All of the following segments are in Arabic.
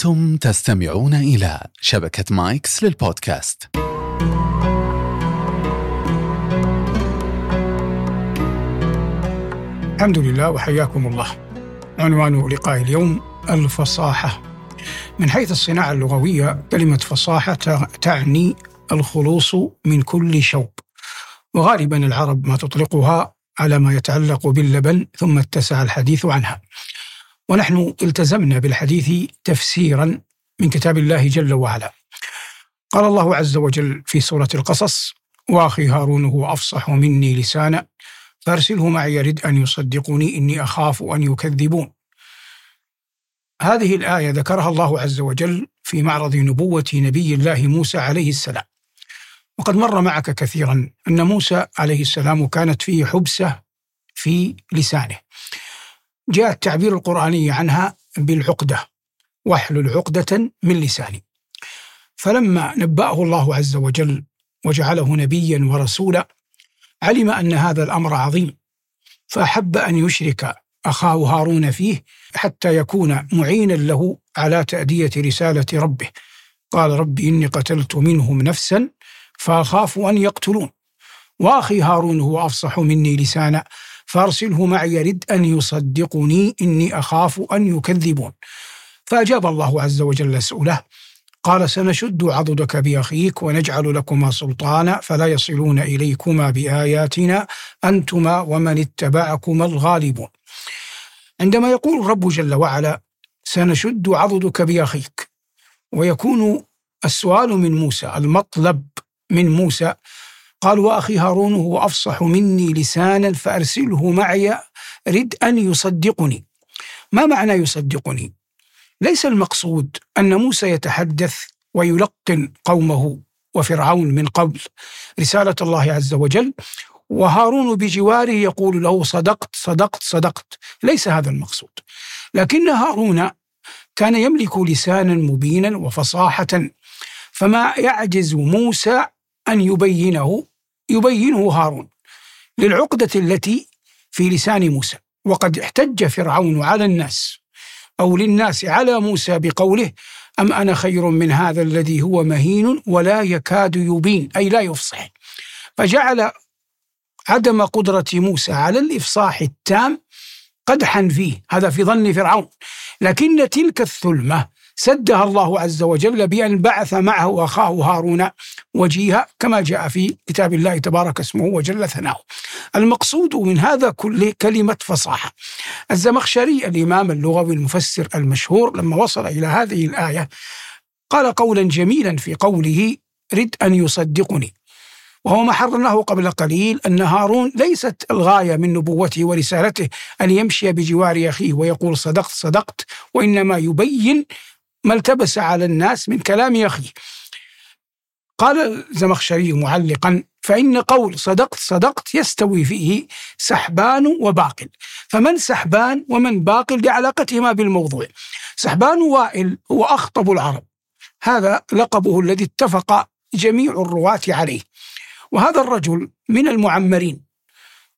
أنتم تستمعون إلى شبكة مايكس للبودكاست. الحمد لله وحياكم الله. عنوان لقاء اليوم الفصاحة. من حيث الصناعة اللغوية كلمة فصاحة تعني الخلوص من كل شوب. وغالبا العرب ما تطلقها على ما يتعلق باللبن ثم اتسع الحديث عنها. ونحن التزمنا بالحديث تفسيرا من كتاب الله جل وعلا. قال الله عز وجل في سورة القصص وأخي هارون هو أفصح مني لسانا فأرسله معي يرد أن يصدقني إني أخاف أن يكذبون. هذه الآية ذكرها الله عز وجل في معرض نبوة نبي الله موسى عليه السلام. وقد مر معك كثيرا أن موسى عليه السلام كانت فيه حبسة في لسانه. جاء التعبير القرآني عنها بالعقدة واحلل عقدة من لساني. فلما نبأه الله عز وجل وجعله نبيا ورسولا علم أن هذا الأمر عظيم. فأحب أن يشرك أخاه هارون فيه حتى يكون معينا له على تأدية رسالة ربه. قال رب إني قتلت منهم نفسا فأخاف أن يقتلون. وأخي هارون هو أفصح مني لسانا. فارسله معي يرد أن يصدقني إني أخاف أن يكذبون. فأجاب الله عز وجل سؤله قال سنشد عضدك بأخيك ونجعل لكما سلطانا فلا يصلون إليكما بآياتنا أنتما ومن اتبعكما الغالبون. عندما يقول الرب جل وعلا سنشد عضدك بأخيك ويكون السؤال من موسى المطلب من موسى قال وأخي هارون هو أفصح مني لسانا فأرسله معي رد أن يصدقني. ما معنى يصدقني؟ ليس المقصود أن موسى يتحدث ويلقن قومه وفرعون من قبل رسالة الله عز وجل وهارون بجواره يقول له صدقت صدقت صدقت. ليس هذا المقصود. لكن هارون كان يملك لسانا مبينا وفصاحة فما يعجز موسى أن يبينه يبينه هارون للعقدة التي في لسان موسى. وقد احتج فرعون على الناس أو للناس على موسى بقوله أم أنا خير من هذا الذي هو مهين ولا يكاد يبين أي لا يفصح. فجعل عدم قدرة موسى على الإفصاح التام قدحا فيه هذا في ظن فرعون. لكن تلك الثلمة سدها الله عز وجل بأن بعث معه أخاه هارون وجيها كما جاء في كتاب الله تبارك اسمه وجل ثناؤه المقصود من هذا كله كلمة فصاحة. الزمخشري الإمام اللغوي المفسر المشهور لما وصل إلى هذه الآية قال قولا جميلا في قوله رد أن يصدقني وهو ما حررناه قبل قليل أن هارون ليست الغاية من نبوته ورسالته أن يمشي بجوار أخيه ويقول صدقت صدقت وإنما يبين ما التبس على الناس من كلام أخيه قال الزمخشري معلقا فإن قول صدقت صدقت يستوي فيه سحبان وباقل. فمن سحبان ومن باقل لعلاقتهما بالموضوع. سحبان وائل هو أخطب العرب. هذا لقبه الذي اتفق جميع الرواة عليه. وهذا الرجل من المعمرين.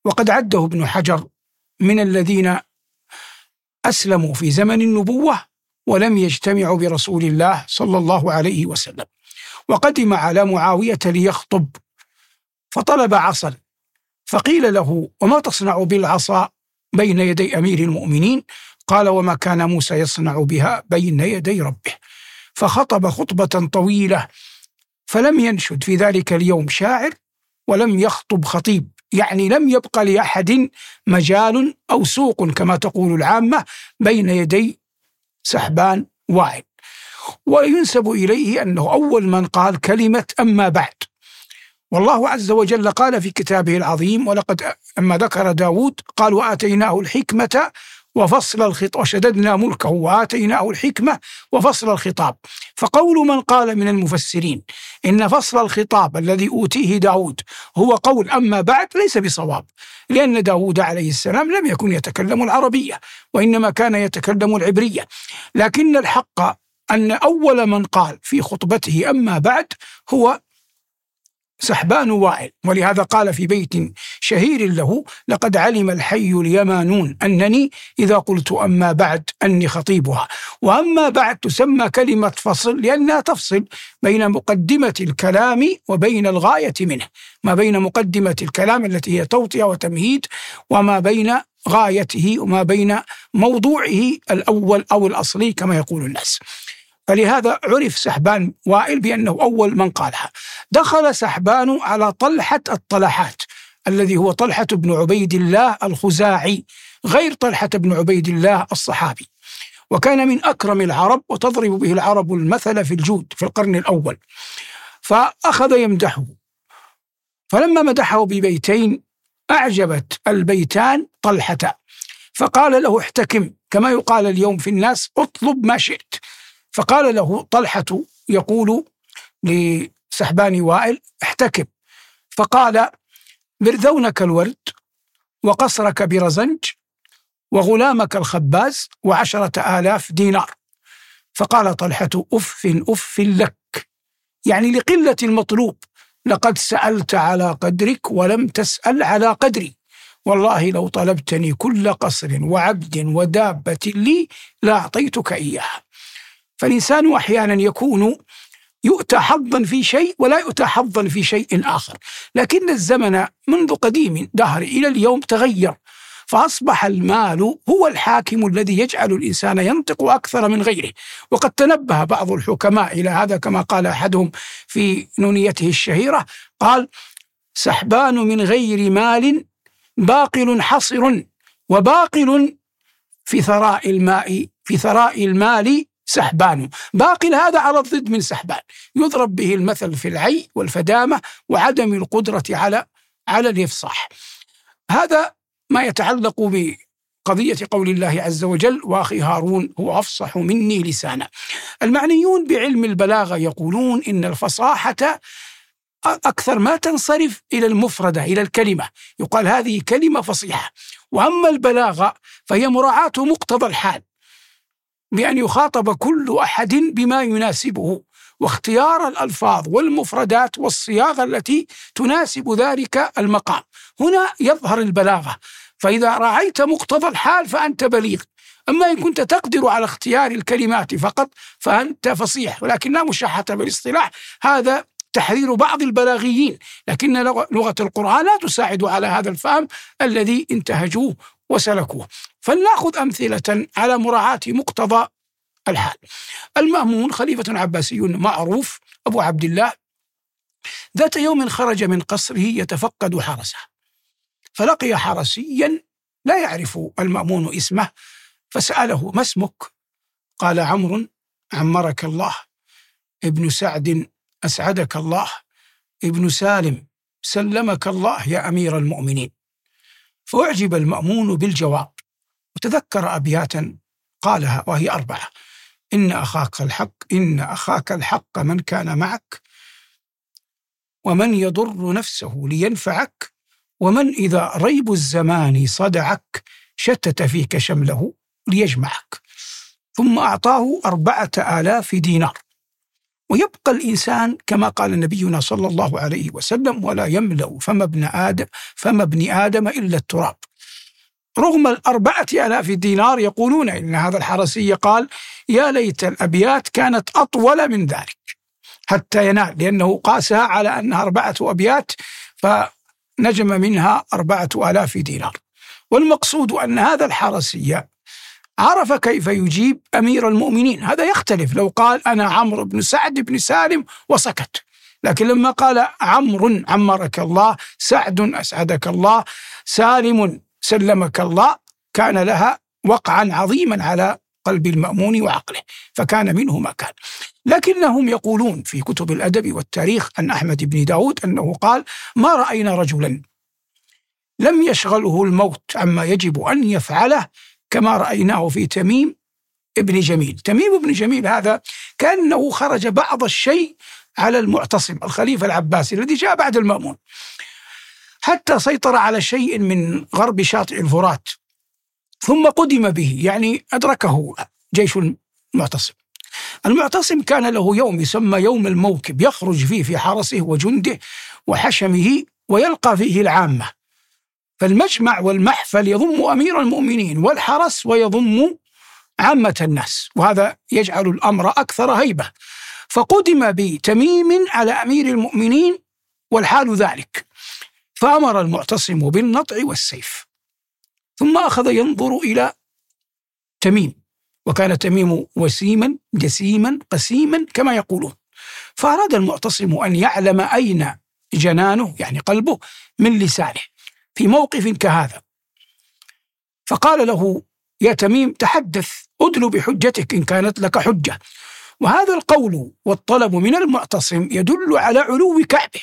وقد عده ابن حجر من الذين أسلموا في زمن النبوة ولم يجتمعوا برسول الله صلى الله عليه وسلم. وقدم على معاوية ليخطب فطلب عصا. فقيل له وما تصنع بالعصا بين يدي أمير المؤمنين؟ قال وما كان موسى يصنع بها بين يدي ربه. فخطب خطبة طويلة فلم ينشد في ذلك اليوم شاعر ولم يخطب خطيب. يعني لم يبق لأحد مجال أو سوق كما تقول العامة بين يدي سحبان وائل وينسب إليه أنه أول من قال كلمة أما بعد. والله عز وجل قال في كتابه العظيم ولقد أما ذكر داود قال وآتيناه الحكمة وفصل الخطاب وشددنا ملكه وآتيناه الحكمة وفصل الخطاب. فقول من قال من المفسرين إن فصل الخطاب الذي أوتيه داود هو قول أما بعد ليس بصواب لأن داود عليه السلام لم يكن يتكلم العربية وإنما كان يتكلم العبرية. لكن الحق أن أول من قال في خطبته أما بعد هو سحبان وائل. ولهذا قال في بيت شهير له لقد علم الحي اليمانون أنني إذا قلت أما بعد أني خطيبها. وأما بعد تسمى كلمة فصل لأنها تفصل بين مقدمة الكلام وبين الغاية منه. ما بين مقدمة الكلام التي هي توطئة وتمهيد وما بين غايته وما بين موضوعه الأول أو الأصلي كما يقول الناس. فلهذا عرف سحبان وائل بأنه أول من قالها. دخل سحبان على طلحة الطلحات الذي هو طلحة بن عبيد الله الخزاعي غير طلحة بن عبيد الله الصحابي. وكان من أكرم العرب وتضرب به العرب المثل في الجود في القرن الأول. فأخذ يمدحه. فلما مدحه ببيتين أعجبت البيتان طلحة. فقال له احتكم كما يقال اليوم في الناس اطلب ما شئت. فقال له طلحة يقول لسحبان وائل احتكم فقال برذونك الورد وقصرك برزنج وغلامك الخباز وعشرة آلاف دينار. فقال طلحة أف أف لك. يعني لقلة المطلوب لقد سألت على قدرك ولم تسأل على قدري. والله لو طلبتني كل قصر وعبد ودابة لي لأعطيتك إياها. فالإنسان أحيانا يكون يؤتى حظا في شيء ولا يؤتى حظا في شيء آخر. لكن الزمن منذ قديم دهر إلى اليوم تغير فأصبح المال هو الحاكم الذي يجعل الإنسان ينطق أكثر من غيره. وقد تنبه بعض الحكماء إلى هذا كما قال أحدهم في نونيته الشهيرة قال سحبان من غير مال باقل حصر وباقل في ثراء الماء في ثراء المال سحبان باقل هذا على الضد من سحبان يضرب به المثل في العي والفدامة وعدم القدرة على على الإفصاح هذا ما يتعلق بقضية قول الله عز وجل وأخي هارون هو أفصح مني لسانا. المعنيون بعلم البلاغة يقولون إن الفصاحة أكثر ما تنصرف إلى المفردة إلى الكلمة، يقال هذه كلمة فصيحة. وأما البلاغة فهي مراعاة مقتضى الحال. بأن يخاطب كل أحد بما يناسبه واختيار الألفاظ والمفردات والصياغة التي تناسب ذلك المقام. هنا يظهر البلاغة. فإذا رعيت مقتضى الحال فأنت بليغ. أما إن كنت تقدر على اختيار الكلمات فقط فأنت فصيح ولكن لا مشاحة بالاصطلاح. هذا تحرير بعض البلاغيين لكن لغة القرآن لا تساعد على هذا الفهم الذي انتهجوه. وسلكوه. فلنأخذ أمثلة على مراعاة مقتضى الحال. المأمون خليفة عباسي معروف أبو عبد الله ذات يوم خرج من قصره يتفقد حرسه. فلقي حرسيا لا يعرف المأمون اسمه فسأله ما اسمك؟ قال عمرو عمرك الله. ابن سعد أسعدك الله. ابن سالم سلمك الله يا أمير المؤمنين. فأعجب المأمون بالجواب. وتذكر أبياتا قالها وهي أربعة. إن أخاك الحق إن أخاك الحق من كان معك ومن يضر نفسه لينفعك ومن إذا ريب الزمان صدعك شتت فيك شمله ليجمعك. ثم أعطاه أربعة آلاف دينار. ويبقى الإنسان كما قال نبينا صلى الله عليه وسلم ولا يملأ فما ابن آدم فما ابن آدم إلا التراب. رغم الأربعة آلاف دينار يقولون إن هذا الحرسي قال يا ليت الأبيات كانت أطول من ذلك حتى ينال لأنه قاسها على أنها أربعة أبيات فنجم منها أربعة آلاف دينار. والمقصود أن هذا الحرسي عرف كيف يجيب أمير المؤمنين. هذا يختلف. لو قال أنا عمرو بن سعد بن سالم وسكت. لكن لما قال عمرو عمرك الله سعد أسعدك الله سالم سلمك الله كان لها وقعا عظيما على قلب المأمون وعقله فكان منه ما كان. لكنهم يقولون في كتب الأدب والتاريخ عن أحمد بن داود أنه قال ما رأينا رجلا لم يشغله الموت عما يجب أن يفعله كما رأيناه في تميم ابن جميل. تميم ابن جميل هذا كأنه خرج بعض الشيء على المعتصم الخليفة العباسي الذي جاء بعد المأمون. حتى سيطر على شيء من غرب شاطئ الفرات ثم قدم به يعني أدركه جيش المعتصم. المعتصم كان له يوم يسمى يوم الموكب يخرج فيه في حرسه وجنده وحشمه ويلقى فيه العامة. فالمجمع والمحفل يضم أمير المؤمنين والحرس ويضم عامة الناس وهذا يجعل الأمر أكثر هيبة. فقدم بتميم على أمير المؤمنين والحال ذلك. فأمر المعتصم بالنطع والسيف. ثم أخذ ينظر إلى تميم وكان تميم وسيما جسيما قسيما كما يقولون. فأراد المعتصم أن يعلم أين جنانه يعني قلبه من لسانه. في موقف كهذا. فقال له يا تميم تحدث ادل بحجتك إن كانت لك حجة. وهذا القول والطلب من المعتصم يدل على علو كعبه.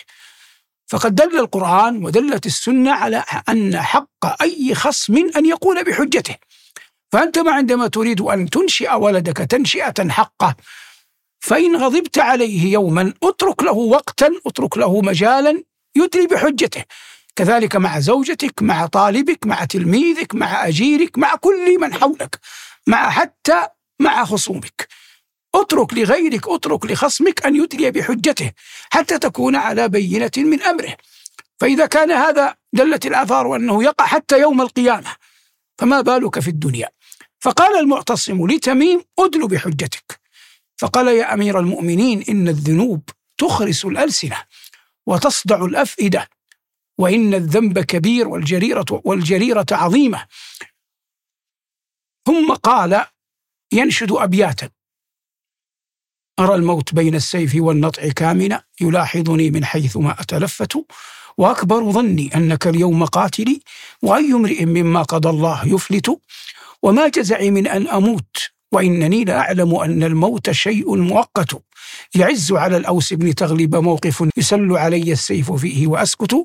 فقد دل القرآن ودلت السنة على أن حق أي خصم أن يقول بحجته. فأنت ما عندما تريد أن تنشئ ولدك تنشئة حقة فإن غضبت عليه يوما اترك له وقتا اترك له مجالا يدري بحجته. كذلك مع زوجتك مع طالبك مع تلميذك مع أجيرك مع كل من حولك مع حتى مع خصومك. اترك لغيرك اترك لخصمك أن يدري بحجته حتى تكون على بينة من أمره. فإذا كان هذا دلت الآثار أنه يقع حتى يوم القيامة فما بالك في الدنيا؟ فقال المعتصم لتميم ادل بحجتك. فقال يا أمير المؤمنين إن الذنوب تخرس الألسنة وتصدع الأفئدة. وإن الذنب كبير والجريرة والجريرة عظيمة. ثم قال ينشد أبياتا. أرى الموت بين السيف والنطع كامنا يلاحظني من حيث ما أتلفت وأكبر ظني أنك اليوم قاتلي وأي امرئ مما قضى الله يفلت وما جزعي من أن أموت وإنني لأعلم أن الموت شيء مؤقت. يعز على الأوس بن تغلب موقف يسل علي السيف فيه وأسكت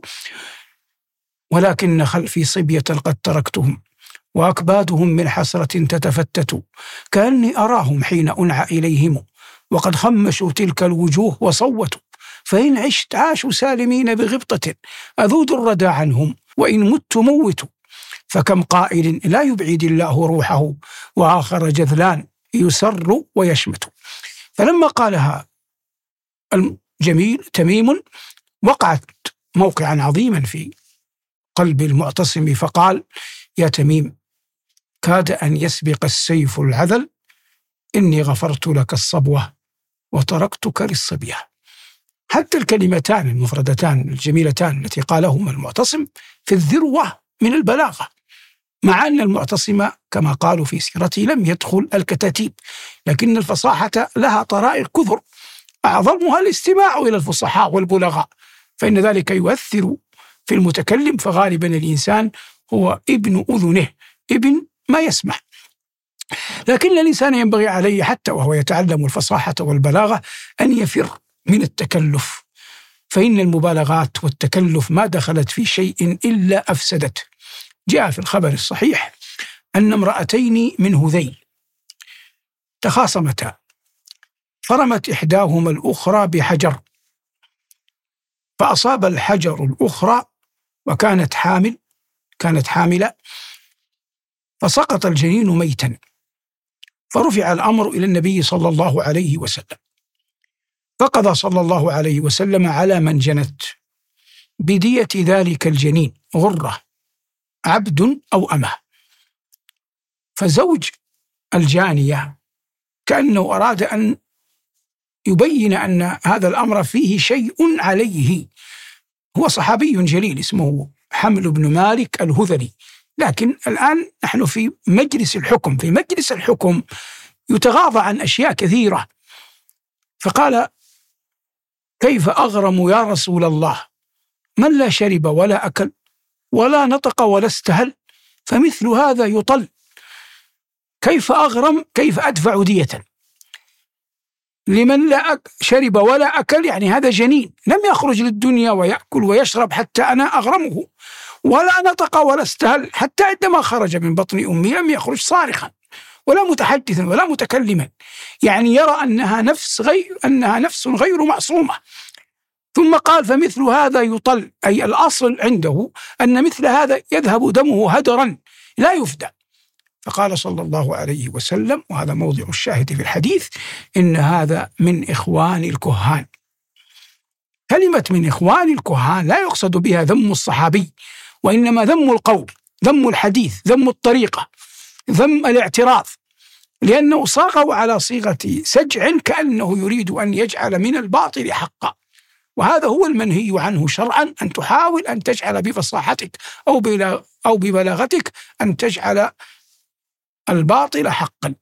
ولكن خلفي صبية قد تركتهم وأكبادهم من حسرة تتفتت كأني أراهم حين أنعى إليهم وقد خمشوا تلك الوجوه وصوتوا فإن عشت عاشوا سالمين بغبطة أذود الردى عنهم وإن مت موتوا فكم قائل لا يبعد الله روحه وآخر جذلان يسر ويشمت. فلما قالها الجميل تميم وقعت موقعا عظيما في قلب المعتصم فقال يا تميم كاد أن يسبق السيف العذل إني غفرت لك الصبوة وتركتك للصبية. حتى الكلمتان المفردتان الجميلتان التي قالهما المعتصم في الذروة من البلاغة. مع أن المعتصم كما قالوا في سيرته لم يدخل الكتاتيب لكن الفصاحة لها طرائق كثر. أعظمها الاستماع إلى الفصحاء والبلغاء فإن ذلك يؤثر في المتكلم فغالبا الإنسان هو ابن أذنه ابن ما يسمع. لكن الإنسان ينبغي عليه حتى وهو يتعلم الفصاحة والبلاغة أن يفر من التكلف فإن المبالغات والتكلف ما دخلت في شيء إلا أفسدته. جاء في الخبر الصحيح أن امرأتين من هذيل تخاصمتا فرمت إحداهما الأخرى بحجر فأصاب الحجر الأخرى وكانت حامل كانت حاملة فسقط الجنين ميتا فرفع الأمر إلى النبي صلى الله عليه وسلم فقضى صلى الله عليه وسلم على من جنت بدية ذلك الجنين غرة. عبد أو أمة. فزوج الجانية كأنه أراد أن يبين أن هذا الأمر فيه شيء عليه. هو صحابي جليل اسمه حمل بن مالك الهذلي. لكن الآن نحن في مجلس الحكم في مجلس الحكم يتغاضى عن أشياء كثيرة. فقال كيف أغرم يا رسول الله؟ من لا شرب ولا أكل؟ ولا نطق ولا استهل فمثل هذا يطل. كيف أغرم كيف أدفع دية؟ لمن لا شرب ولا أكل يعني هذا جنين. لم يخرج للدنيا ويأكل ويشرب حتى أنا أغرمه. ولا نطق ولا استهل حتى عندما خرج من بطن أمي لم يخرج صارخا ولا متحدثا ولا متكلما. يعني يرى أنها نفس غير أنها نفس غير معصومة. ثم قال فمثل هذا يطل أي الأصل عنده أن مثل هذا يذهب دمه هدرا لا يفدى. فقال صلى الله عليه وسلم وهذا موضع الشاهد في الحديث إن هذا من إخوان الكهان. كلمة من إخوان الكهان لا يقصد بها ذم الصحابي وإنما ذم القول ذم الحديث ذم الطريقة ذم الاعتراض. لأنه صاغه على صيغة سجع كأنه يريد أن يجعل من الباطل حقا. وهذا هو المنهي عنه شرعا أن تحاول أن تجعل بفصاحتك أو أو ببلاغتك أن تجعل الباطل حقا.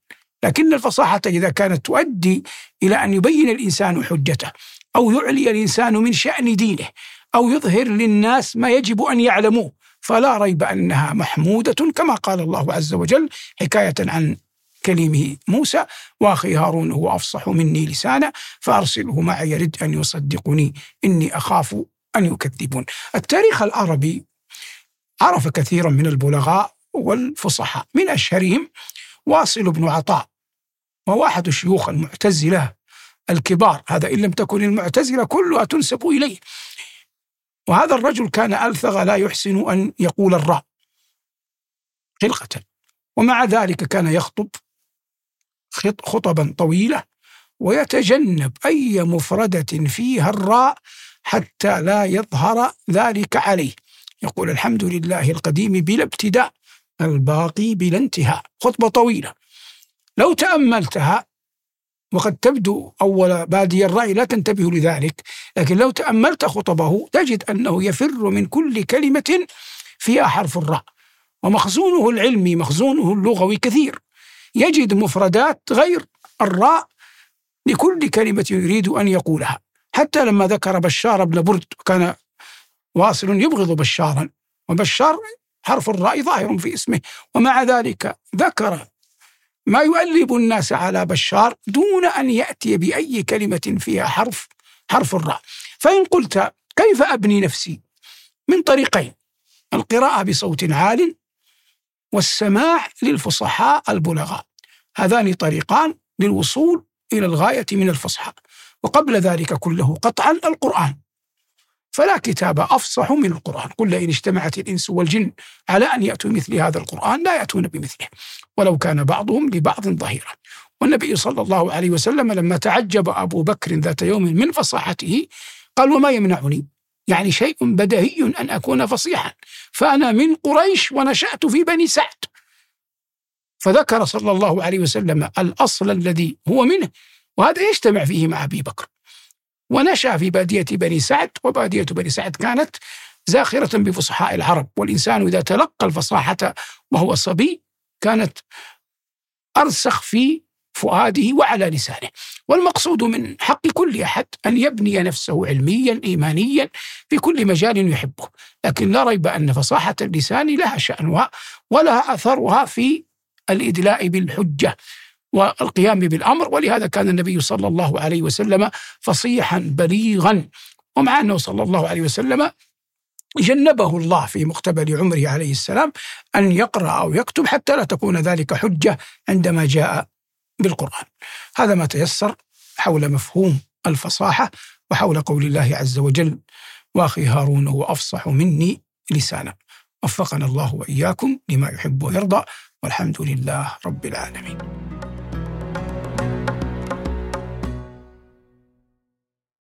لكن الفصاحة إذا كانت تؤدي إلى أن يبين الإنسان حجته أو يعلي الإنسان من شأن دينه أو يظهر للناس ما يجب أن يعلموه فلا ريب أنها محمودة كما قال الله عز وجل حكاية عن كلمه موسى وأخي هارون هو أفصح مني لسانا فأرسله معي يرد أن يصدقني إني أخاف أن يكذبون. التاريخ العربي عرف كثيرا من البلغاء والفصحاء من أشهرهم واصل بن عطاء وهو أحد شيوخ المعتزلة الكبار هذا إن لم تكن المعتزلة كلها تنسب إليه. وهذا الرجل كان ألثغ لا يحسن أن يقول الراء خلقه ومع ذلك كان يخطب خطبا طويلة ويتجنب أي مفردة فيها الراء حتى لا يظهر ذلك عليه. يقول الحمد لله القديم بلا ابتداء الباقي بلا انتهاء. خطبة طويلة. لو تأملتها وقد تبدو أول بادي الرأي لا تنتبه لذلك لكن لو تأملت خطبه تجد أنه يفر من كل كلمة فيها حرف الراء. ومخزونه العلمي مخزونه اللغوي كثير. يجد مفردات غير الراء لكل كلمة يريد أن يقولها. حتى لما ذكر بشار بن برد كان واصل يبغض بشارا وبشار حرف الراء ظاهر في اسمه. ومع ذلك ذكر ما يؤلب الناس على بشار دون أن يأتي بأي كلمة فيها حرف حرف الراء. فإن قلت كيف أبني نفسي؟ من طريقين القراءة بصوت عال والسماع للفصحاء البلغاء. هذان طريقان للوصول إلى الغاية من الفصحى وقبل ذلك كله قطعا القرآن. فلا كتاب أفصح من القرآن. قل لئن اجتمعت الإنس والجن على أن يأتوا مثل هذا القرآن لا يأتون بمثله. ولو كان بعضهم لبعض ظهيرا. والنبي صلى الله عليه وسلم لما تعجب أبو بكر ذات يوم من فصاحته قال وما يمنعني؟ يعني شيء بدهي أن أكون فصيحا. فأنا من قريش ونشأت في بني سعد. فذكر صلى الله عليه وسلم الأصل الذي هو منه وهذا يجتمع فيه مع أبي بكر. ونشأ في بادية بني سعد وبادية بني سعد كانت زاخرة بفصحاء العرب. والإنسان إذا تلقى الفصاحة وهو صبي كانت أرسخ في فؤاده وعلى لسانه. والمقصود من حق كل أحد أن يبني نفسه علميا إيمانيا في كل مجال يحبه. لكن لا ريب أن فصاحة اللسان لها شأنها ولها أثرها في الإدلاء بالحجة والقيام بالأمر. ولهذا كان النبي صلى الله عليه وسلم فصيحا بليغا. ومع أنه صلى الله عليه وسلم جنبه الله في مقتبل عمره عليه السلام أن يقرأ أو يكتب حتى لا تكون ذلك حجة عندما جاء بالقرآن. هذا ما تيسر حول مفهوم الفصاحة وحول قول الله عز وجل وأخي هارون هو أفصح مني لسانا. وفقنا الله وإياكم لما يحب ويرضى. والحمد لله رب العالمين.